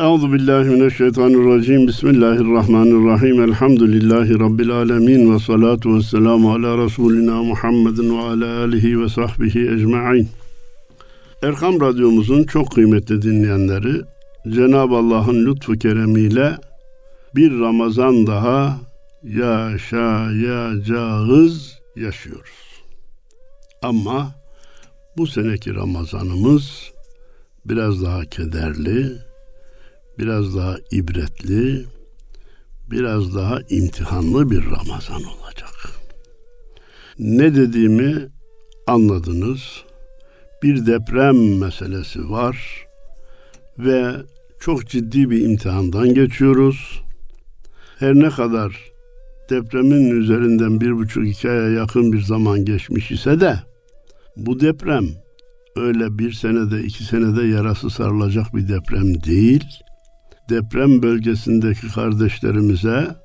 Euzu billahi mineşşeytanirracim. Bismillahirrahmanirrahim. Elhamdülillahi rabbil alamin ve salatu vesselamu ala resulina Muhammedin ve ala alihi ve sahbihi ecmaîn. Erkam Radyomuzun çok kıymetli dinleyenleri, Cenab-ı Allah'ın lütfu keremiyle bir Ramazan daha yaşayacağız, yaşıyoruz. Ama bu seneki Ramazanımız biraz daha kederli, biraz daha ibretli, biraz daha imtihanlı bir Ramazan olacak. Ne dediğimi anladınız. Bir deprem meselesi var ve çok ciddi bir imtihandan geçiyoruz. Her ne kadar depremin üzerinden bir buçuk iki aya yakın bir zaman geçmiş ise de bu deprem öyle bir senede iki senede yarası sarılacak bir deprem değil. Deprem bölgesindeki kardeşlerimize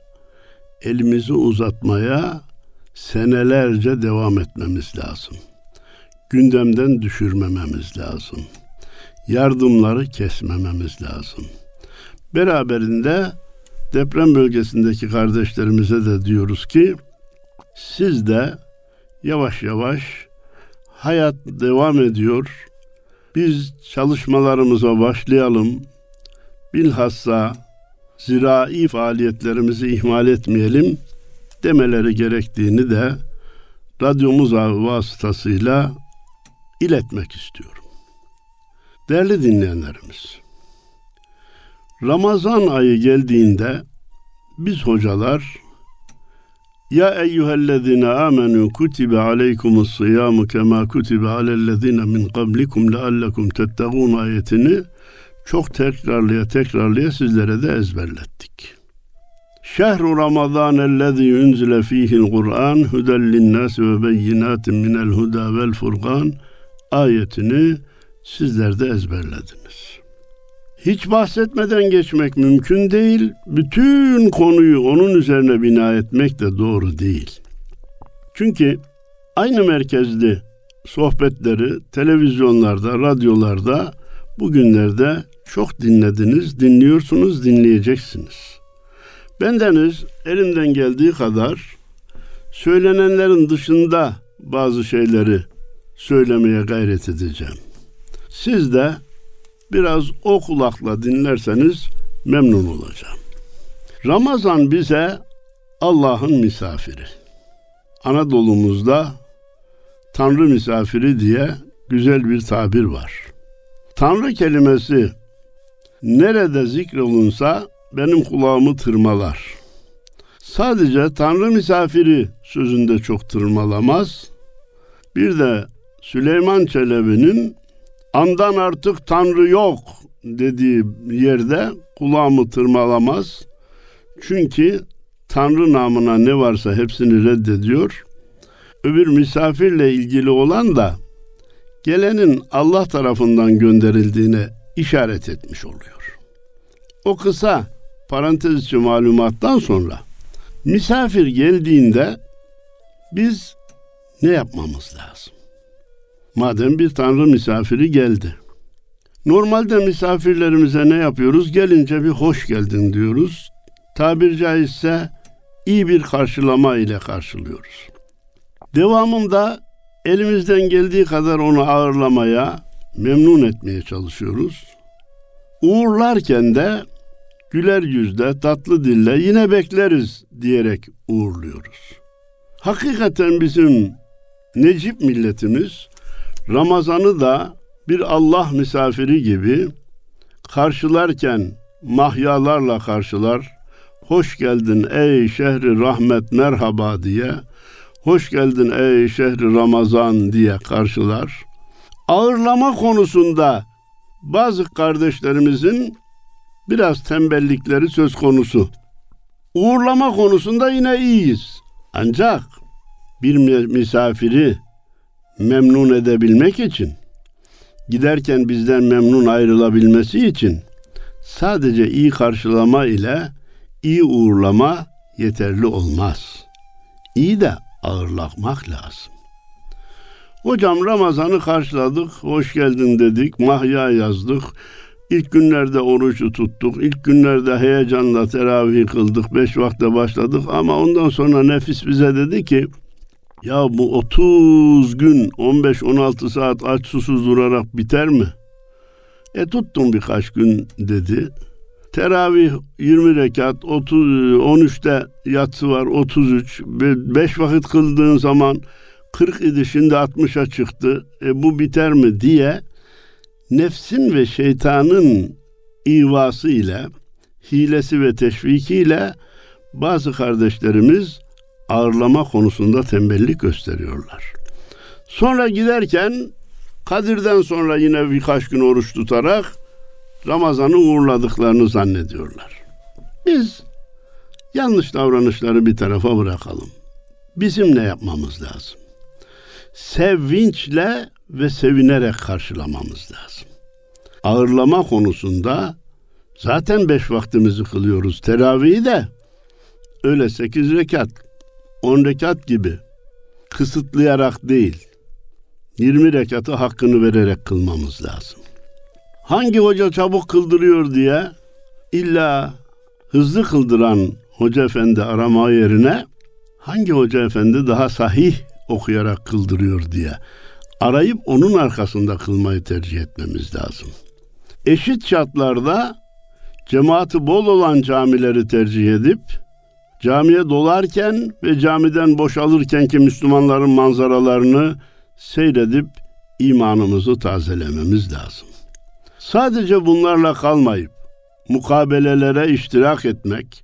elimizi uzatmaya senelerce devam etmemiz lazım. Gündemden düşürmememiz lazım. Yardımları kesmememiz lazım. Beraberinde deprem bölgesindeki kardeşlerimize de diyoruz ki siz de yavaş yavaş hayat devam ediyor. Biz çalışmalarımıza başlayalım. Bilhassa zirai faaliyetlerimizi ihmal etmeyelim demeleri gerektiğini de radyomuz vasıtasıyla iletmek istiyorum. Değerli dinleyenlerimiz, Ramazan ayı geldiğinde biz hocalar ya eyyühellezine amenu kutibe aleykumus siyamu kema kutibe alellezine min qablikum leallekum tettegûn ayetini çok tekrarlaya tekrarlaya sizlere de ezberlettik. Şehru Ramazan ellezî unzile fîhil Kur'an huden linnâsi ve beyinâtin minel huda vel furkan ayetini sizler de ezberlediniz. Hiç bahsetmeden geçmek mümkün değil. Bütün konuyu onun üzerine bina etmek de doğru değil. Çünkü aynı merkezli sohbetleri televizyonlarda, radyolarda bugünlerde çok dinlediniz, dinliyorsunuz, dinleyeceksiniz. Bendeniz elimden geldiği kadar söylenenlerin dışında bazı şeyleri söylemeye gayret edeceğim. Siz de biraz o kulakla dinlerseniz memnun olacağım. Ramazan bize Allah'ın misafiri. Anadolu'muzda Tanrı misafiri diye güzel bir tabir var. Tanrı kelimesi nerede zikrolunsa benim kulağımı tırmalar. Sadece Tanrı misafiri sözünde çok tırmalamaz. Bir de Süleyman Çelebi'nin andan artık Tanrı yok dediği yerde kulağımı tırmalamaz. Çünkü Tanrı namına ne varsa hepsini reddediyor. Öbür misafirle ilgili olan da gelenin Allah tarafından gönderildiğine işaret etmiş oluyor. O kısa parantez içi malumattan sonra misafir geldiğinde biz ne yapmamız lazım? Madem bir tanrı misafiri geldi. Normalde misafirlerimize ne yapıyoruz? Gelince bir hoş geldin diyoruz. Tabir caizse iyi bir karşılama ile karşılıyoruz. Devamında elimizden geldiği kadar onu ağırlamaya, memnun etmeye çalışıyoruz. Uğurlarken de güler yüzle, tatlı dille yine bekleriz diyerek uğurluyoruz. Hakikaten bizim Necip milletimiz Ramazan'ı da bir Allah misafiri gibi karşılarken mahyalarla karşılar. Hoş geldin ey şehri rahmet merhaba diye. Hoş geldin ey şehri Ramazan diye karşılar. Ağırlama konusunda bazı kardeşlerimizin biraz tembellikleri söz konusu. Uğurlama konusunda yine iyiyiz. Ancak bir misafiri memnun edebilmek için, giderken bizden memnun ayrılabilmesi için sadece iyi karşılama ile iyi uğurlama yeterli olmaz. İyi de ağırlamak lazım. Hocam Ramazan'ı karşıladık, hoş geldin dedik, mahya yazdık, İlk günlerde orucu tuttuk. İlk günlerde heyecanla teravih kıldık. Beş vakte başladık ama ondan sonra nefis bize dedi ki ya bu 30 gün 15-16 saat aç susuz durarak biter mi? E tuttum birkaç gün dedi. Teravih 20 rekat, 30, 13'te yatsı var 33. 5 vakit kıldığın zaman 40 idi şimdi 60'a çıktı. E bu biter mi diye nefsin ve şeytanın ivası ile hilesi ve teşvikiyle bazı kardeşlerimiz ağırlama konusunda tembellik gösteriyorlar. Sonra giderken Kadir'den sonra yine birkaç gün oruç tutarak Ramazan'ı uğurladıklarını zannediyorlar. Biz yanlış davranışları bir tarafa bırakalım. Bizim ne yapmamız lazım? Sevinçle ve sevinerek karşılamamız lazım. Ağırlama konusunda zaten beş vaktimizi kılıyoruz. Teravihi de öyle sekiz rekat, on rekat gibi kısıtlayarak değil, yirmi rekatı hakkını vererek kılmamız lazım. Hangi hoca çabuk kıldırıyor diye illa hızlı kıldıran hoca efendi arama yerine hangi hoca efendi daha sahih okuyarak kıldırıyor diye arayıp onun arkasında kılmayı tercih etmemiz lazım. Eşit şartlarda cemaati bol olan camileri tercih edip camiye dolarken ve camiden boşalırken ki Müslümanların manzaralarını seyredip imanımızı tazelememiz lazım. Sadece bunlarla kalmayıp mukabelelere iştirak etmek,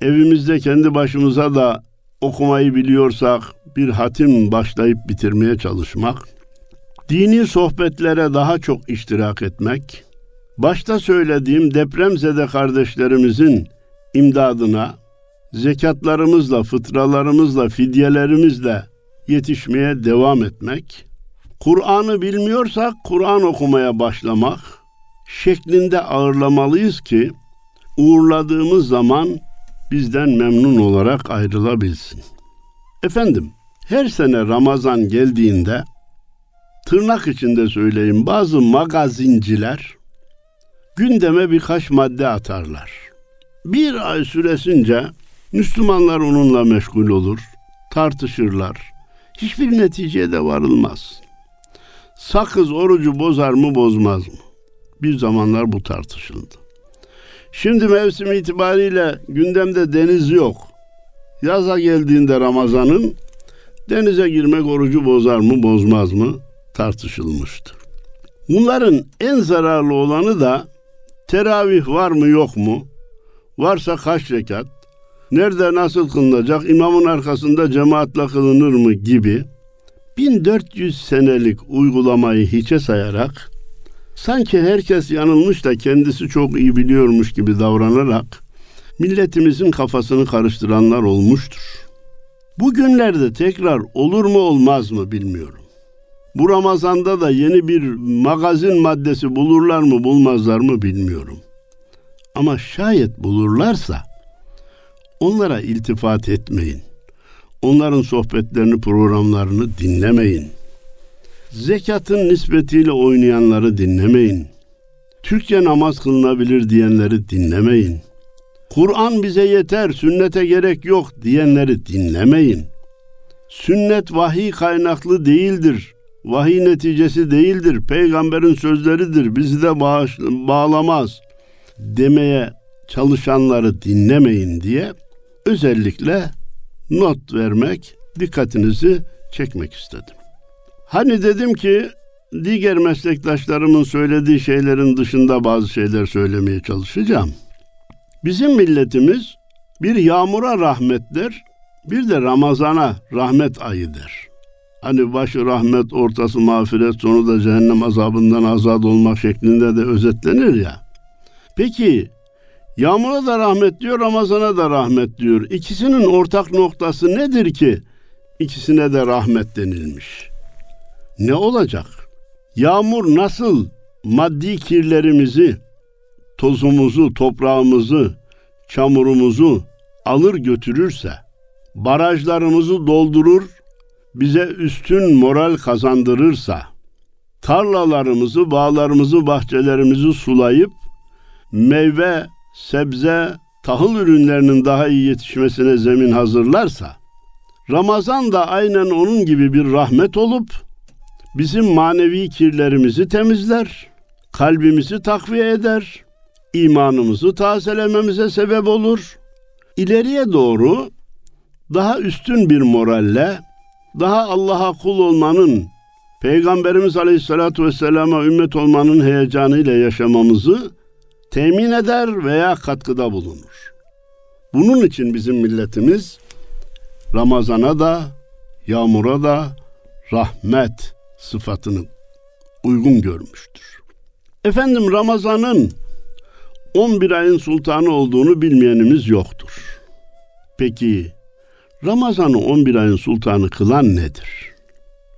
evimizde kendi başımıza da okumayı biliyorsak bir hatim başlayıp bitirmeye çalışmak, dini sohbetlere daha çok iştirak etmek, başta söylediğim depremzede kardeşlerimizin imdadına zekatlarımızla, fıtralarımızla, fidyelerimizle yetişmeye devam etmek, Kur'an'ı bilmiyorsak Kur'an okumaya başlamak şeklinde ağırlamalıyız ki uğurladığımız zaman bizden memnun olarak ayrılabilsin. Efendim, her sene Ramazan geldiğinde tırnak içinde söyleyeyim bazı magazinciler gündeme birkaç madde atarlar. Bir ay süresince Müslümanlar onunla meşgul olur, tartışırlar. Hiçbir neticeye de varılmaz. Sakız orucu bozar mı bozmaz mı? Bir zamanlar bu tartışıldı. Şimdi mevsim itibariyle gündemde deniz yok. Yaza geldiğinde Ramazan'ın denize girmek orucu bozar mı bozmaz mı tartışılmıştı. Bunların en zararlı olanı da teravih var mı yok mu? Varsa kaç rekat? Nerede nasıl kılınacak? İmamın arkasında cemaatle kılınır mı gibi 1400 senelik uygulamayı hiçe sayarak sanki herkes yanılmış da kendisi çok iyi biliyormuş gibi davranarak milletimizin kafasını karıştıranlar olmuştur. Bugünlerde tekrar olur mu olmaz mı bilmiyorum. Bu Ramazan'da da yeni bir magazin maddesi bulurlar mı bulmazlar mı bilmiyorum. Ama şayet bulurlarsa onlara iltifat etmeyin. Onların sohbetlerini, programlarını dinlemeyin. Zekatın nispetiyle oynayanları dinlemeyin. Türkçe namaz kılınabilir diyenleri dinlemeyin. Kur'an bize yeter, sünnete gerek yok diyenleri dinlemeyin. Sünnet vahiy kaynaklı değildir. Vahiy neticesi değildir. Peygamberin sözleridir. Bizi de bağış, bağlamaz demeye çalışanları dinlemeyin diye özellikle not vermek, dikkatinizi çekmek istedim. Hani dedim ki diğer meslektaşlarımın söylediği şeylerin dışında bazı şeyler söylemeye çalışacağım. Bizim milletimiz bir yağmura rahmettir, bir de Ramazana rahmet ayıdır. Hani başı rahmet, ortası mağfiret, sonu da cehennem azabından azad olmak şeklinde de özetlenir ya. Peki Yağmura da rahmet diyor, Ramazan'a da rahmet diyor. İkisinin ortak noktası nedir ki ikisine de rahmet denilmiş? Ne olacak? Yağmur nasıl maddi kirlerimizi, tozumuzu, toprağımızı, çamurumuzu alır götürürse, barajlarımızı doldurur, bize üstün moral kazandırırsa, tarlalarımızı, bağlarımızı, bahçelerimizi sulayıp meyve, sebze, tahıl ürünlerinin daha iyi yetişmesine zemin hazırlarsa Ramazan da aynen onun gibi bir rahmet olup bizim manevi kirlerimizi temizler, kalbimizi takviye eder, imanımızı tazelememize sebep olur. İleriye doğru daha üstün bir moralle, daha Allah'a kul olmanın, Peygamberimiz Aleyhisselatü Vesselam'a ümmet olmanın heyecanıyla yaşamamızı temin eder veya katkıda bulunur. Bunun için bizim milletimiz Ramazana da, yağmura da rahmet sıfatını uygun görmüştür. Efendim Ramazan'ın 11 ayın sultanı olduğunu bilmeyenimiz yoktur. Peki Ramazan'ı 11 ayın sultanı kılan nedir?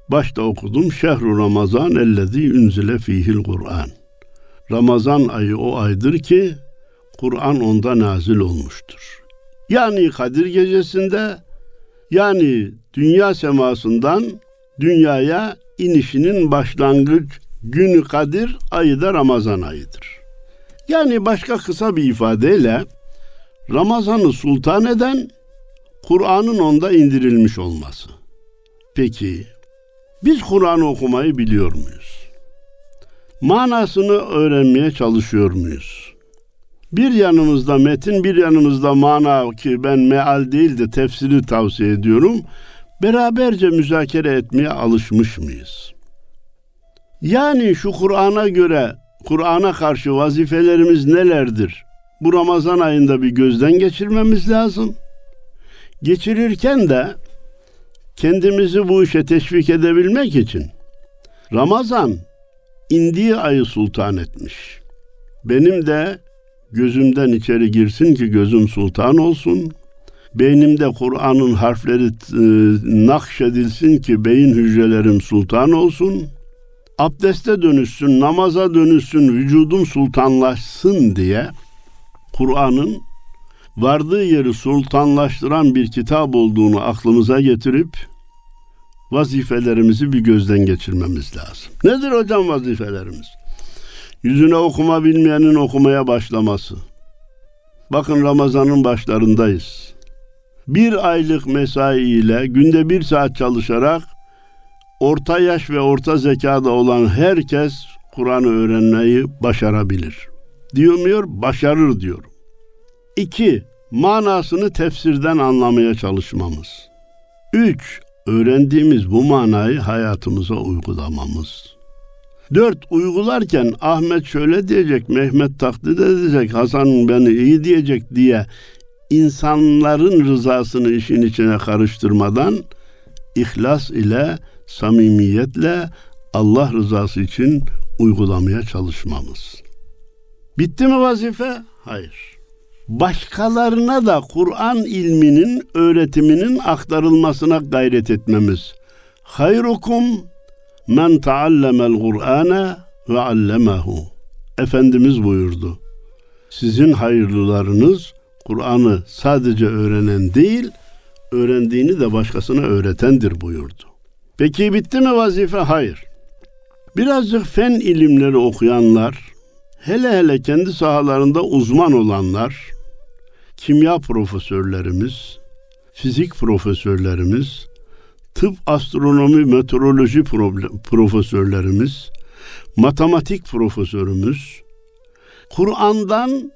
Başta okudum. Şehru Ramazan ellezî ünzile fihil Kur'an. Ramazan ayı o aydır ki Kur'an onda nazil olmuştur. Yani Kadir gecesinde yani dünya semasından dünyaya inişinin başlangıç günü Kadir ayı da Ramazan ayıdır. Yani başka kısa bir ifadeyle Ramazan'ı sultan eden Kur'an'ın onda indirilmiş olması. Peki biz Kur'an'ı okumayı biliyor muyuz? Manasını öğrenmeye çalışıyor muyuz? Bir yanımızda metin, bir yanımızda mana ki ben meal değil de tefsiri tavsiye ediyorum. Beraberce müzakere etmeye alışmış mıyız? Yani şu Kur'an'a göre, Kur'an'a karşı vazifelerimiz nelerdir? Bu Ramazan ayında bir gözden geçirmemiz lazım. Geçirirken de kendimizi bu işe teşvik edebilmek için Ramazan indiği ayı sultan etmiş. Benim de gözümden içeri girsin ki gözüm sultan olsun. Beynimde Kur'an'ın harfleri e, nakşedilsin ki beyin hücrelerim sultan olsun. Abdeste dönüşsün, namaza dönüşsün, vücudum sultanlaşsın diye Kur'an'ın vardığı yeri sultanlaştıran bir kitap olduğunu aklımıza getirip vazifelerimizi bir gözden geçirmemiz lazım. Nedir hocam vazifelerimiz? Yüzüne okuma bilmeyenin okumaya başlaması. Bakın Ramazan'ın başlarındayız. Bir aylık mesai ile günde bir saat çalışarak orta yaş ve orta zekada olan herkes Kur'an'ı öğrenmeyi başarabilir. Diyor Başarır diyorum. İki, manasını tefsirden anlamaya çalışmamız. Üç, öğrendiğimiz bu manayı hayatımıza uygulamamız. Dört, uygularken Ahmet şöyle diyecek, Mehmet taklit edecek, Hasan beni iyi diyecek diye insanların rızasını işin içine karıştırmadan ihlas ile, samimiyetle Allah rızası için uygulamaya çalışmamız. Bitti mi vazife? Hayır başkalarına da Kur'an ilminin öğretiminin aktarılmasına gayret etmemiz. Hayrukum men taallemel Kur'ane ve allemehu. Efendimiz buyurdu. Sizin hayırlılarınız Kur'an'ı sadece öğrenen değil, öğrendiğini de başkasına öğretendir buyurdu. Peki bitti mi vazife? Hayır. Birazcık fen ilimleri okuyanlar, hele hele kendi sahalarında uzman olanlar, kimya profesörlerimiz, fizik profesörlerimiz, tıp, astronomi, meteoroloji profesörlerimiz, matematik profesörümüz, Kur'an'dan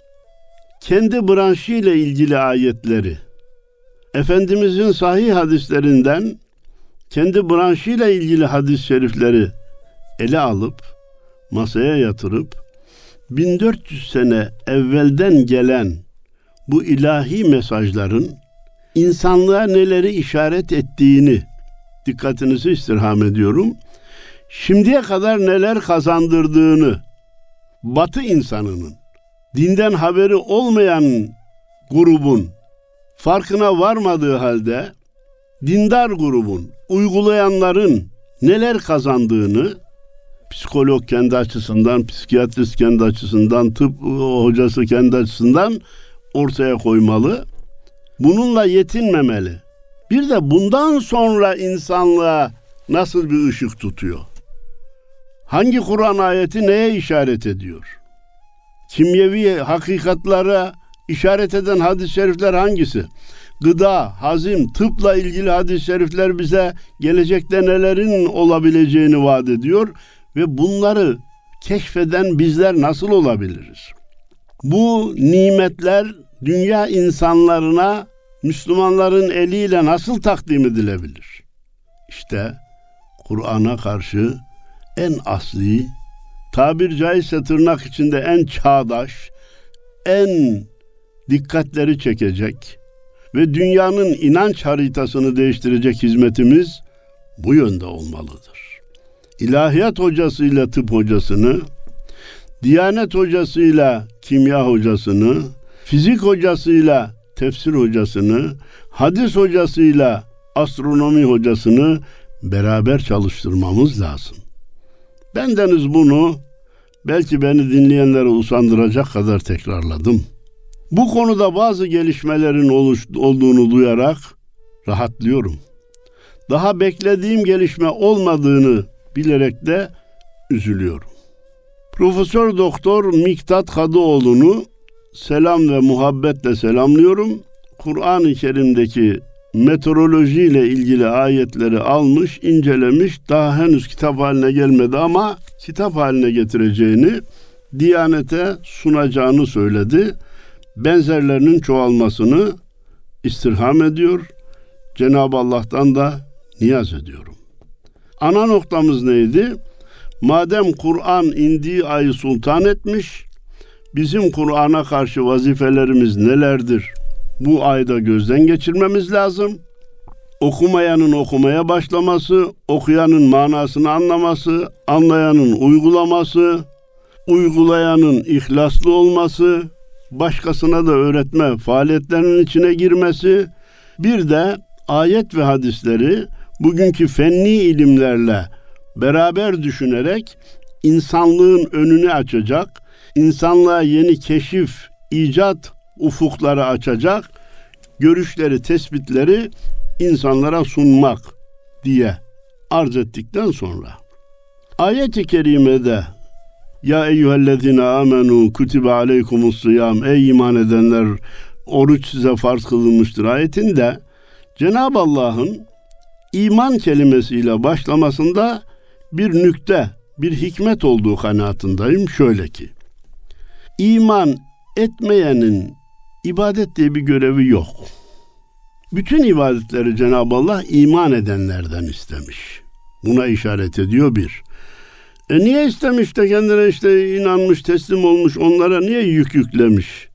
kendi branşı ile ilgili ayetleri, Efendimizin sahih hadislerinden kendi branşı ile ilgili hadis-i şerifleri ele alıp masaya yatırıp 1400 sene evvelden gelen bu ilahi mesajların insanlığa neleri işaret ettiğini dikkatinizi istirham ediyorum. Şimdiye kadar neler kazandırdığını Batı insanının dinden haberi olmayan grubun farkına varmadığı halde dindar grubun, uygulayanların neler kazandığını psikolog kendi açısından, psikiyatrist kendi açısından, tıp hocası kendi açısından ortaya koymalı. Bununla yetinmemeli. Bir de bundan sonra insanlığa nasıl bir ışık tutuyor? Hangi Kur'an ayeti neye işaret ediyor? Kimyevi hakikatlara işaret eden hadis-i şerifler hangisi? Gıda, hazim, tıpla ilgili hadis-i şerifler bize gelecekte nelerin olabileceğini vaat ediyor ve bunları keşfeden bizler nasıl olabiliriz? Bu nimetler dünya insanlarına Müslümanların eliyle nasıl takdim edilebilir? İşte Kur'an'a karşı en asli, tabir caizse tırnak içinde en çağdaş, en dikkatleri çekecek ve dünyanın inanç haritasını değiştirecek hizmetimiz bu yönde olmalıdır. İlahiyat hocasıyla tıp hocasını, Diyanet hocasıyla kimya hocasını, fizik hocasıyla tefsir hocasını, hadis hocasıyla astronomi hocasını beraber çalıştırmamız lazım. Bendeniz bunu belki beni dinleyenlere usandıracak kadar tekrarladım. Bu konuda bazı gelişmelerin oluş, olduğunu duyarak rahatlıyorum. Daha beklediğim gelişme olmadığını bilerek de üzülüyorum. Profesör Doktor Miktat Kadıoğlu'nu selam ve muhabbetle selamlıyorum. Kur'an-ı Kerim'deki meteoroloji ile ilgili ayetleri almış, incelemiş. Daha henüz kitap haline gelmedi ama kitap haline getireceğini, Diyanete sunacağını söyledi. Benzerlerinin çoğalmasını istirham ediyor. Cenab-ı Allah'tan da niyaz ediyorum. Ana noktamız neydi? Madem Kur'an indiği ayı sultan etmiş, bizim Kur'an'a karşı vazifelerimiz nelerdir? Bu ayda gözden geçirmemiz lazım. Okumayanın okumaya başlaması, okuyanın manasını anlaması, anlayanın uygulaması, uygulayanın ihlaslı olması, başkasına da öğretme faaliyetlerinin içine girmesi, bir de ayet ve hadisleri bugünkü fenni ilimlerle beraber düşünerek insanlığın önünü açacak, insanlığa yeni keşif, icat ufukları açacak, görüşleri, tespitleri insanlara sunmak diye arz ettikten sonra ayet-i kerimede ya eyyühellezine amenu kutibe aleykumus sıyam ey iman edenler oruç size farz kılınmıştır ayetinde Cenab-ı Allah'ın iman kelimesiyle başlamasında bir nükte, bir hikmet olduğu kanaatindeyim. Şöyle ki, iman etmeyenin ibadet diye bir görevi yok. Bütün ibadetleri Cenab-ı Allah iman edenlerden istemiş. Buna işaret ediyor bir. E niye istemiş de kendine işte inanmış, teslim olmuş, onlara niye yük yüklemiş?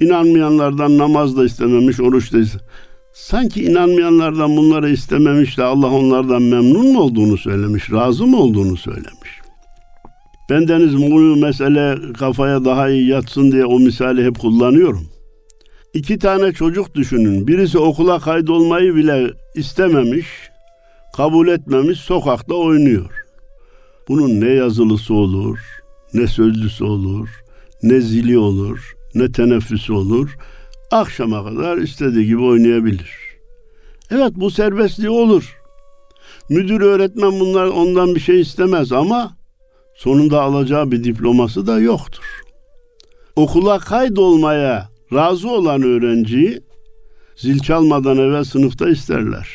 İnanmayanlardan namaz da istememiş, oruç da istememiş. Sanki inanmayanlardan bunları istememiş de Allah onlardan memnun mu olduğunu söylemiş, razı mı olduğunu söylemiş. Bendeniz bu mesele kafaya daha iyi yatsın diye o misali hep kullanıyorum. İki tane çocuk düşünün. Birisi okula kaydolmayı bile istememiş, kabul etmemiş, sokakta oynuyor. Bunun ne yazılısı olur, ne sözlüsü olur, ne zili olur, ne teneffüsü olur. Akşama kadar istediği gibi oynayabilir. Evet bu serbestliği olur. Müdür öğretmen bunlar ondan bir şey istemez ama sonunda alacağı bir diploması da yoktur. Okula kaydolmaya razı olan öğrenciyi zil çalmadan evvel sınıfta isterler.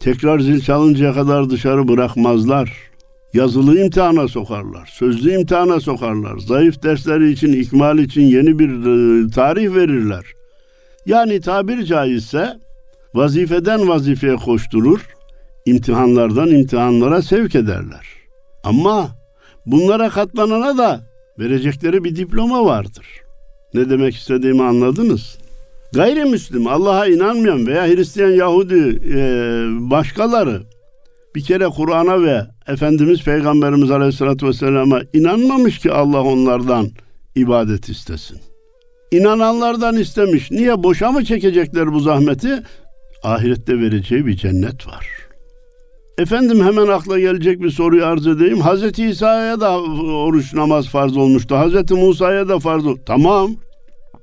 Tekrar zil çalıncaya kadar dışarı bırakmazlar. Yazılı imtihana sokarlar, sözlü imtihana sokarlar. Zayıf dersleri için, ikmal için yeni bir e, tarih verirler. Yani tabir caizse vazifeden vazifeye koşturur, imtihanlardan imtihanlara sevk ederler. Ama bunlara katlanana da verecekleri bir diploma vardır. Ne demek istediğimi anladınız? Gayrimüslim, Allah'a inanmayan veya Hristiyan, Yahudi e, başkaları bir kere Kur'an'a ve Efendimiz Peygamberimiz Aleyhisselatü Vesselam'a inanmamış ki Allah onlardan ibadet istesin. İnananlardan istemiş. Niye? Boşa mı çekecekler bu zahmeti? Ahirette vereceği bir cennet var. Efendim hemen akla gelecek bir soruyu arz edeyim. Hazreti İsa'ya da oruç namaz farz olmuştu. Hazreti Musa'ya da farz olmuştu. Tamam.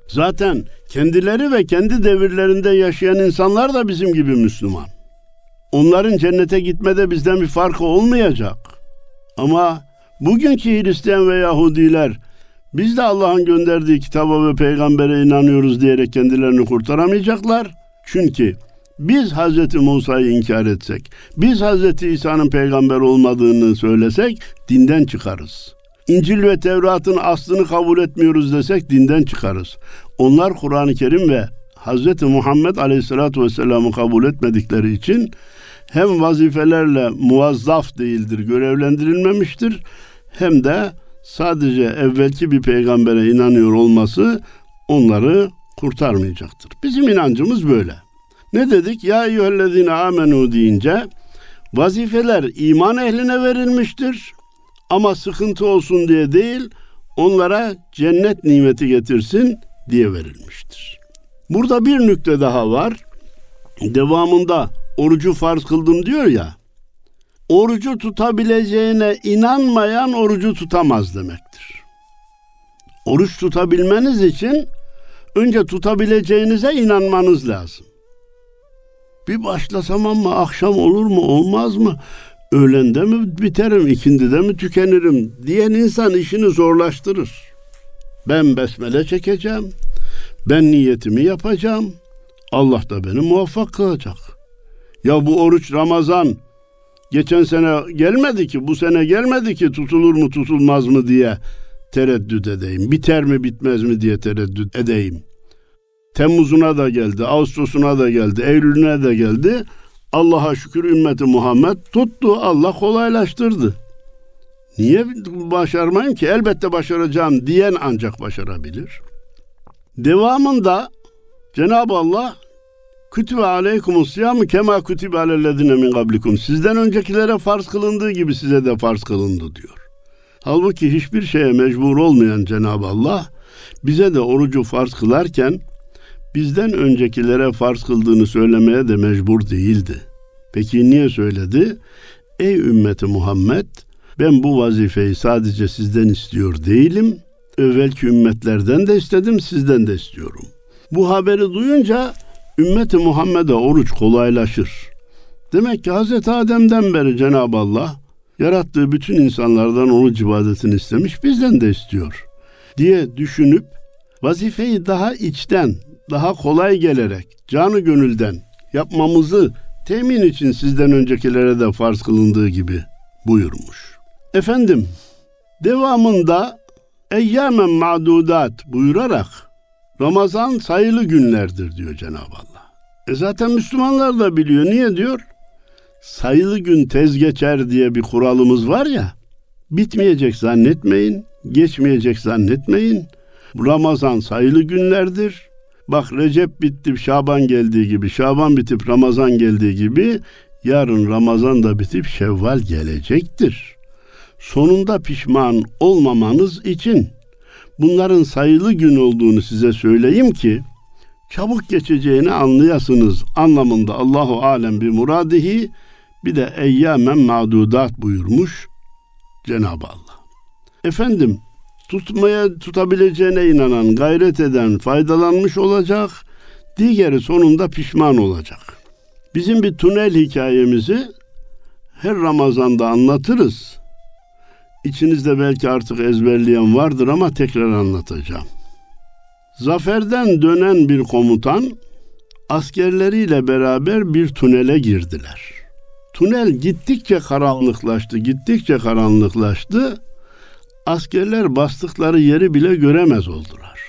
Zaten kendileri ve kendi devirlerinde yaşayan insanlar da bizim gibi Müslüman. Onların cennete gitmede bizden bir farkı olmayacak. Ama Bugünkü Hristiyan ve Yahudiler biz de Allah'ın gönderdiği kitaba ve peygambere inanıyoruz diyerek kendilerini kurtaramayacaklar. Çünkü biz Hz. Musa'yı inkar etsek, biz Hz. İsa'nın peygamber olmadığını söylesek dinden çıkarız. İncil ve Tevrat'ın aslını kabul etmiyoruz desek dinden çıkarız. Onlar Kur'an-ı Kerim ve Hz. Muhammed Aleyhisselatü Vesselam'ı kabul etmedikleri için hem vazifelerle muvazzaf değildir, görevlendirilmemiştir hem de sadece evvelki bir peygambere inanıyor olması onları kurtarmayacaktır. Bizim inancımız böyle. Ne dedik? Ya eyyühellezine amenu deyince vazifeler iman ehline verilmiştir. Ama sıkıntı olsun diye değil, onlara cennet nimeti getirsin diye verilmiştir. Burada bir nükte daha var. Devamında orucu farz kıldım diyor ya. Orucu tutabileceğine inanmayan orucu tutamaz demektir. Oruç tutabilmeniz için önce tutabileceğinize inanmanız lazım. Bir başlasam ama akşam olur mu olmaz mı? Öğlende mi biterim, ikindide mi tükenirim diyen insan işini zorlaştırır. Ben besmele çekeceğim. Ben niyetimi yapacağım. Allah da beni muvaffak kılacak. Ya bu oruç Ramazan geçen sene gelmedi ki, bu sene gelmedi ki tutulur mu tutulmaz mı diye tereddüt edeyim. Biter mi bitmez mi diye tereddüt edeyim. Temmuz'una da geldi, Ağustos'una da geldi, Eylül'üne de geldi. Allah'a şükür ümmeti Muhammed tuttu. Allah kolaylaştırdı. Niye başarmayın ki? Elbette başaracağım diyen ancak başarabilir. Devamında Cenab-ı Allah Kütübe aleykumus siyamı kema kütübe alellezine min kablikum. Sizden öncekilere farz kılındığı gibi size de farz kılındı diyor. Halbuki hiçbir şeye mecbur olmayan Cenab-ı Allah bize de orucu farz kılarken bizden öncekilere farz kıldığını söylemeye de mecbur değildi. Peki niye söyledi? Ey ümmeti Muhammed ben bu vazifeyi sadece sizden istiyor değilim. Evvelki ümmetlerden de istedim, sizden de istiyorum. Bu haberi duyunca ümmeti Muhammed'e oruç kolaylaşır. Demek ki Hz. Adem'den beri Cenab-ı Allah yarattığı bütün insanlardan oruç ibadetini istemiş, bizden de istiyor diye düşünüp vazifeyi daha içten, daha kolay gelerek, canı gönülden yapmamızı temin için sizden öncekilere de farz kılındığı gibi buyurmuş. Efendim, devamında eyyamen ma'dudat buyurarak Ramazan sayılı günlerdir diyor Cenab-ı Allah. E zaten Müslümanlar da biliyor. Niye diyor? Sayılı gün tez geçer diye bir kuralımız var ya. Bitmeyecek zannetmeyin, geçmeyecek zannetmeyin. Ramazan sayılı günlerdir. Bak Recep bitti, Şaban geldiği gibi, Şaban bitip Ramazan geldiği gibi yarın Ramazan da bitip Şevval gelecektir. Sonunda pişman olmamanız için bunların sayılı gün olduğunu size söyleyeyim ki çabuk geçeceğini anlayasınız anlamında Allahu alem bir muradihi bir de eyyamen ma'dudat buyurmuş Cenab-ı Allah. Efendim tutmaya tutabileceğine inanan, gayret eden faydalanmış olacak, diğeri sonunda pişman olacak. Bizim bir tünel hikayemizi her Ramazan'da anlatırız. İçinizde belki artık ezberleyen vardır ama tekrar anlatacağım. Zaferden dönen bir komutan askerleriyle beraber bir tünele girdiler. Tünel gittikçe karanlıklaştı, gittikçe karanlıklaştı. Askerler bastıkları yeri bile göremez oldular.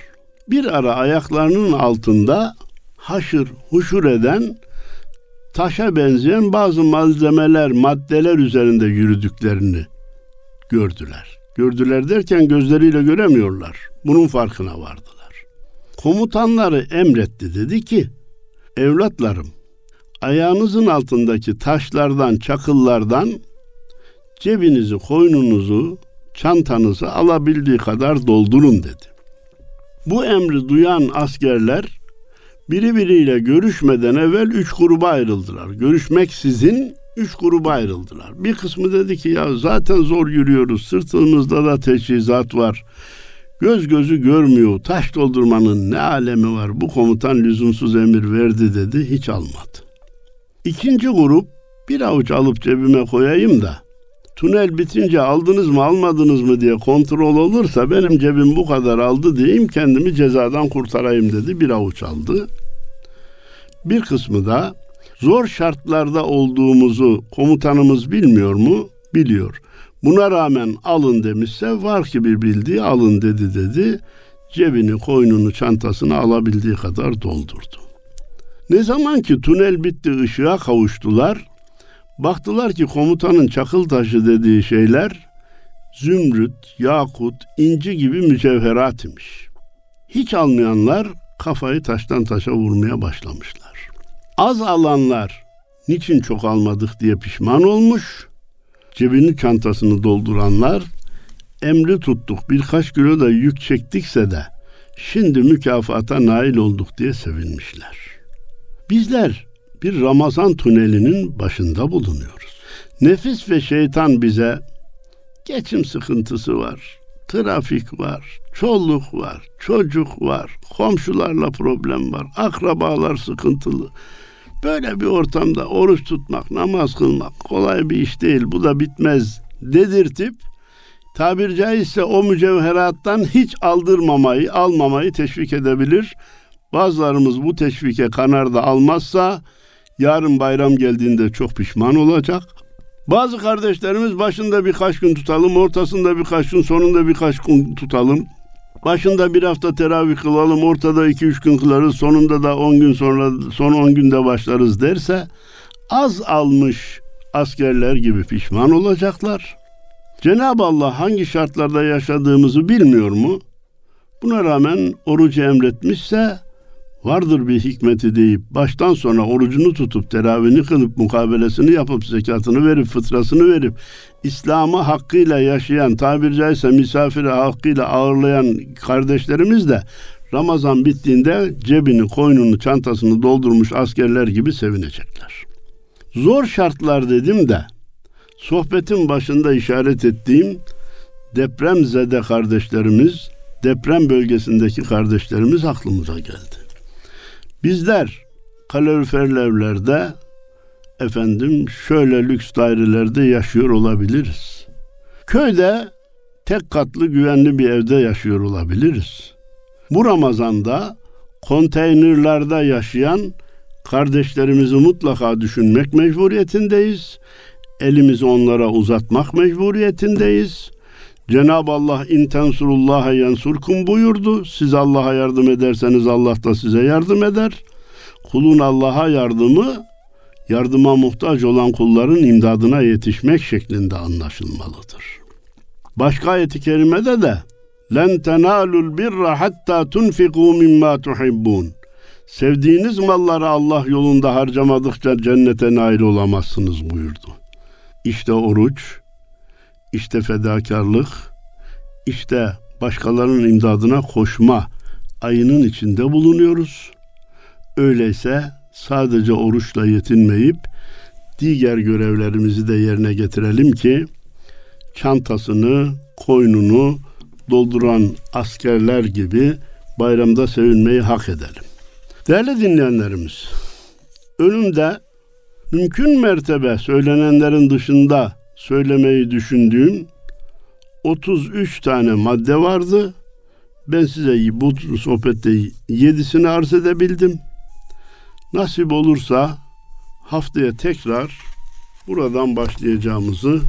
Bir ara ayaklarının altında haşır huşur eden taşa benzeyen bazı malzemeler, maddeler üzerinde yürüdüklerini gördüler. Gördüler derken gözleriyle göremiyorlar. Bunun farkına vardılar. Komutanları emretti dedi ki, evlatlarım ayağınızın altındaki taşlardan, çakıllardan cebinizi, koynunuzu, çantanızı alabildiği kadar doldurun dedi. Bu emri duyan askerler birbiriyle görüşmeden evvel üç gruba ayrıldılar. Görüşmek sizin üç gruba ayrıldılar. Bir kısmı dedi ki ya zaten zor yürüyoruz. Sırtımızda da teçhizat var. Göz gözü görmüyor. Taş doldurmanın ne alemi var? Bu komutan lüzumsuz emir verdi dedi. Hiç almadı. İkinci grup bir avuç alıp cebime koyayım da tünel bitince aldınız mı almadınız mı diye kontrol olursa benim cebim bu kadar aldı diyeyim kendimi cezadan kurtarayım dedi bir avuç aldı. Bir kısmı da zor şartlarda olduğumuzu komutanımız bilmiyor mu? Biliyor. Buna rağmen alın demişse var ki bir bildiği alın dedi dedi. Cebini, koynunu, çantasını alabildiği kadar doldurdu. Ne zaman ki tünel bitti ışığa kavuştular, baktılar ki komutanın çakıl taşı dediği şeyler zümrüt, yakut, inci gibi mücevherat imiş. Hiç almayanlar kafayı taştan taşa vurmaya başlamışlar. Az alanlar niçin çok almadık diye pişman olmuş. Cebini çantasını dolduranlar emri tuttuk birkaç kilo da yük çektikse de şimdi mükafata nail olduk diye sevinmişler. Bizler bir Ramazan tünelinin başında bulunuyoruz. Nefis ve şeytan bize geçim sıkıntısı var, trafik var, çoluk var, çocuk var, komşularla problem var, akrabalar sıkıntılı. Böyle bir ortamda oruç tutmak, namaz kılmak kolay bir iş değil. Bu da bitmez dedirtip tabir caizse o mücevherattan hiç aldırmamayı, almamayı teşvik edebilir. Bazılarımız bu teşvike kanar da almazsa yarın bayram geldiğinde çok pişman olacak. Bazı kardeşlerimiz başında birkaç gün tutalım, ortasında birkaç gün, sonunda birkaç gün tutalım. Başında bir hafta teravih kılalım, ortada iki üç gün kılarız, sonunda da on gün sonra, son on günde başlarız derse az almış askerler gibi pişman olacaklar. Cenab-ı Allah hangi şartlarda yaşadığımızı bilmiyor mu? Buna rağmen orucu emretmişse vardır bir hikmeti deyip baştan sona orucunu tutup teravihini kılıp mukabelesini yapıp zekatını verip fıtrasını verip İslam'ı hakkıyla yaşayan tabiri caizse misafiri hakkıyla ağırlayan kardeşlerimiz de Ramazan bittiğinde cebini, koynunu, çantasını doldurmuş askerler gibi sevinecekler. Zor şartlar dedim de sohbetin başında işaret ettiğim deprem zede kardeşlerimiz, deprem bölgesindeki kardeşlerimiz aklımıza geldi. Bizler kaloriferli efendim şöyle lüks dairelerde yaşıyor olabiliriz. Köyde tek katlı güvenli bir evde yaşıyor olabiliriz. Bu Ramazan'da konteynerlarda yaşayan kardeşlerimizi mutlaka düşünmek mecburiyetindeyiz. Elimizi onlara uzatmak mecburiyetindeyiz. Cenab-ı Allah intensurullaha yansurkum buyurdu. Siz Allah'a yardım ederseniz Allah da size yardım eder. Kulun Allah'a yardımı yardıma muhtaç olan kulların imdadına yetişmek şeklinde anlaşılmalıdır. Başka ayeti kerimede de len tenalul birra hatta tunfiku mimma tuhibbun. Sevdiğiniz malları Allah yolunda harcamadıkça cennete nail olamazsınız buyurdu. İşte oruç, işte fedakarlık, işte başkalarının imdadına koşma ayının içinde bulunuyoruz. Öyleyse sadece oruçla yetinmeyip diğer görevlerimizi de yerine getirelim ki çantasını, koynunu dolduran askerler gibi bayramda sevinmeyi hak edelim. Değerli dinleyenlerimiz, önümde mümkün mertebe söylenenlerin dışında söylemeyi düşündüğüm 33 tane madde vardı. Ben size bu sohbette yedisini arz edebildim. Nasip olursa haftaya tekrar buradan başlayacağımızı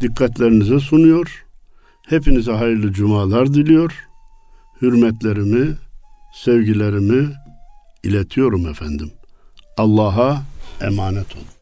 dikkatlerinize sunuyor. Hepinize hayırlı cumalar diliyor. Hürmetlerimi, sevgilerimi iletiyorum efendim. Allah'a emanet olun.